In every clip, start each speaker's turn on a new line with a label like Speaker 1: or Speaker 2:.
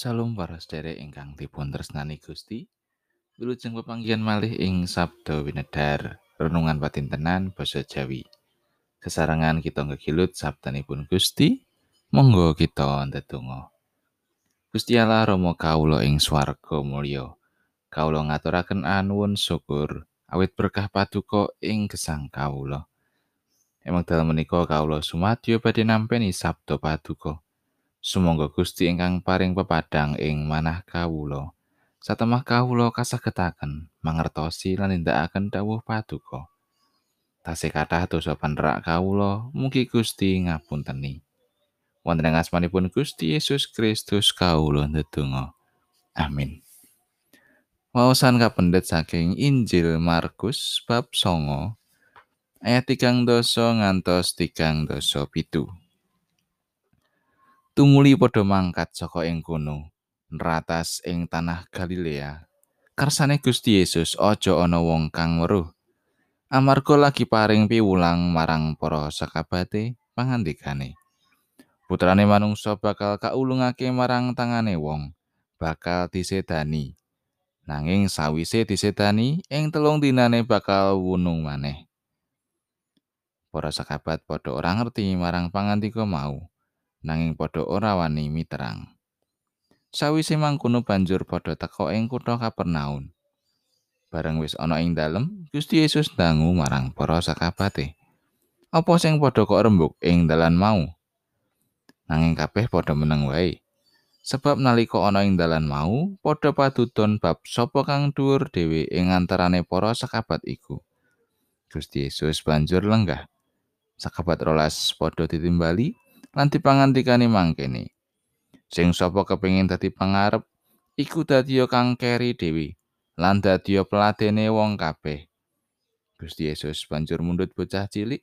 Speaker 1: Salam para sedherek ingkang dipun tresnani Gusti. Wilujeng pepanggihan malih ing Sabda Winedhar, renungan patintenan basa Jawi. Sesarengan kita ngegilut sabdanipun Gusti, monggo kita ndedonga. Gusti Allah Rama kawula ing swarga mulya. Kawula ngaturaken anuwun syukur awit berkah paduka ing gesang kawula. Emang dalem menika kawula sumadyo badhe nampi sabda paduka. Sumangga Gusti ingkang paring pepadang ing manah kawula. Satemah kawula kasagetaken mangertosi lan nindakaken dawuh paduka. Tasih kathah dosa panerak kawula, mugi Gusti ngapunteni. Wonten ing asmanipun Gusti Yesus Kristus kawula ndedonga. Amin. Waosan kapendet saking Injil Markus bab songo ayat tigang doso ngantos tigang doso pitu. Tumuli padha mangkat saka ing kono nratas ing tanah Galilea. Karsane Gusti Yesus aja ana wong kang weruh. Amarga lagi paring piwulang marang para sakabate pangandikane. Putrane manungsa bakal kaulungake marang tangane wong bakal disedani nanging sawise disedani ing telung dinane bakal wunung maneh. Para sakabat padha ora ngerti marang pangandika mau nanging padha ora wani miterang. Sawise mangkono banjur padha teka ing kutha Kapernaum. Bareng wis ana ing dalem, Gusti Yesus dangu marang para sakabate. Apa sing padha kok rembug ing dalan mau? Nanging kabeh padha meneng wae. Sebab nalika ana ing dalan mau, padha padudon bab sapa kang dhuwur dhewe ing antarane para sakabat iku. Gusti Yesus banjur lenggah. Sakabat rolas padha ditimbali, lan dipangandikani mangkene. Sing sapa kepengin dadi pangarep iku dadi kang keri dewi lan dadi peladene wong kabeh. Gusti Yesus banjur mundut bocah cilik,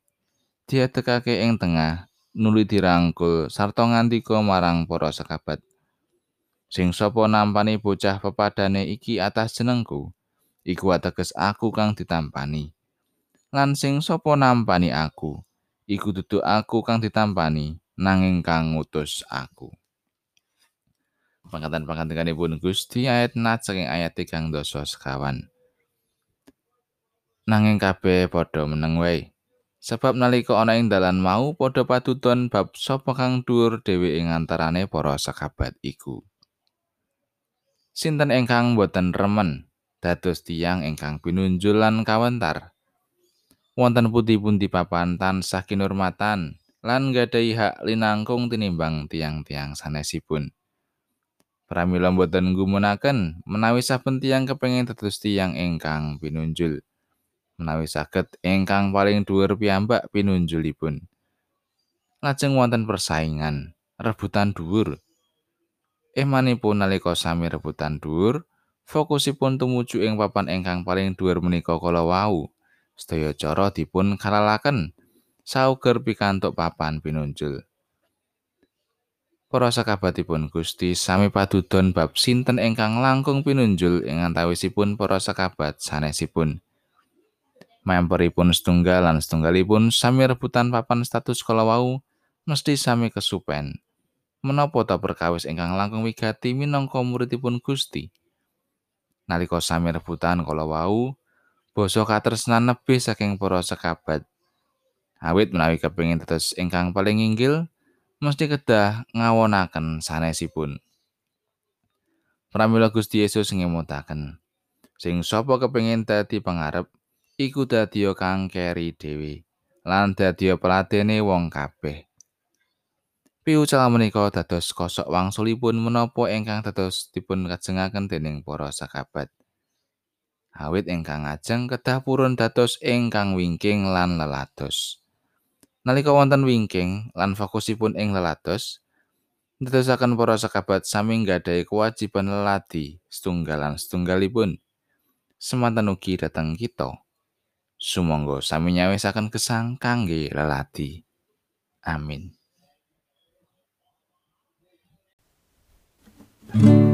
Speaker 1: diadekake ing tengah, nuli dirangkul sarta ngandika marang para sekabat. Sing sapa nampani bocah pepadane iki atas jenengku, iku ateges aku kang ditampani. Lan sing sapa nampani aku, iku dudu aku kang ditampani, nanging kang ngutus aku. Pangkatan-pangkatanipun Gusti ayat nat saking ayat tigang doso sekawan. Nanging kabeh padha meneng wae. Sebab nalika ana ing dalan mau padha patuton bab sapa kang dhuwur dhewe ing antarane para sakabat iku. Sinten ingkang boten remen dados tiyang ingkang pinunjul lan kawentar. Wonten pundi-pundi papan tansah kinurmatan lan gadhahi hak linangkung tinimbang tiang-tiang sanesipun. Pramila boten gumunaken menawi saben tiang kepengin dados tiang ingkang pinunjul. Menawi saged ingkang paling dhuwur piyambak pinunjulipun. Lajeng wonten persaingan, rebutan dhuwur. Emanipun nalika sami rebutan dhuwur, fokusipun tumuju ing papan ingkang paling dhuwur menika kala wau. Sedaya cara dipun kalalaken. Sauger pikantuk papan pinunjul. Para sakabatipun Gusti sami padudon bab sinten ingkang langkung pinunjul ing antawisipun para sakabat sanesipun. Memperipun setunggal lan setunggalipun sami rebutan papan status kala wau mesti sami kesupen. Menapa ta perkawis ingkang langkung wigati minangka muridipun Gusti? Nalika sami rebutan kala wau, basa katresnan nebih saking para sekabat Awit menawi kepingin tetes ingkang paling inggil, mesti kedah ngawonaken sanesipun. Pramila Gusti Yesus ngemutaken, sing sapa kepingin dadi pangarep, iku dadi kang keri dhewe, lan dadi peladene wong kabeh. Piucal menika dados kosok wangsulipun menapa ingkang dados dipun kajengaken dening para sakabat. Awit ingkang ajeng kedah purun dados ingkang wingking lan lelados. Nalika wonten wingking lan fokusipun ing lelados, ndadosaken para sekabat sami nggadahi kewajiban leladi setunggalan setunggalipun. Semanten ugi dhateng kita. Sumangga sami nyawisaken gesang kangge leladi. Amin.
Speaker 2: suci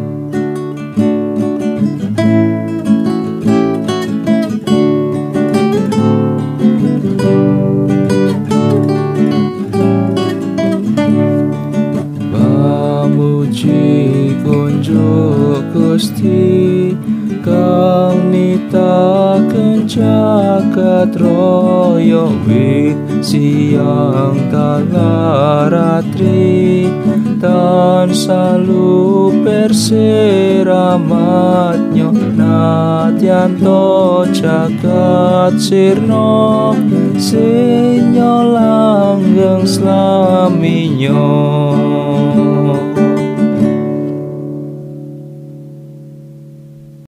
Speaker 2: Gusti kang nitaken jagat raya siang kalaratri tan salu perseramatnya natyanto jagat sirno sinyo langgeng slaminyo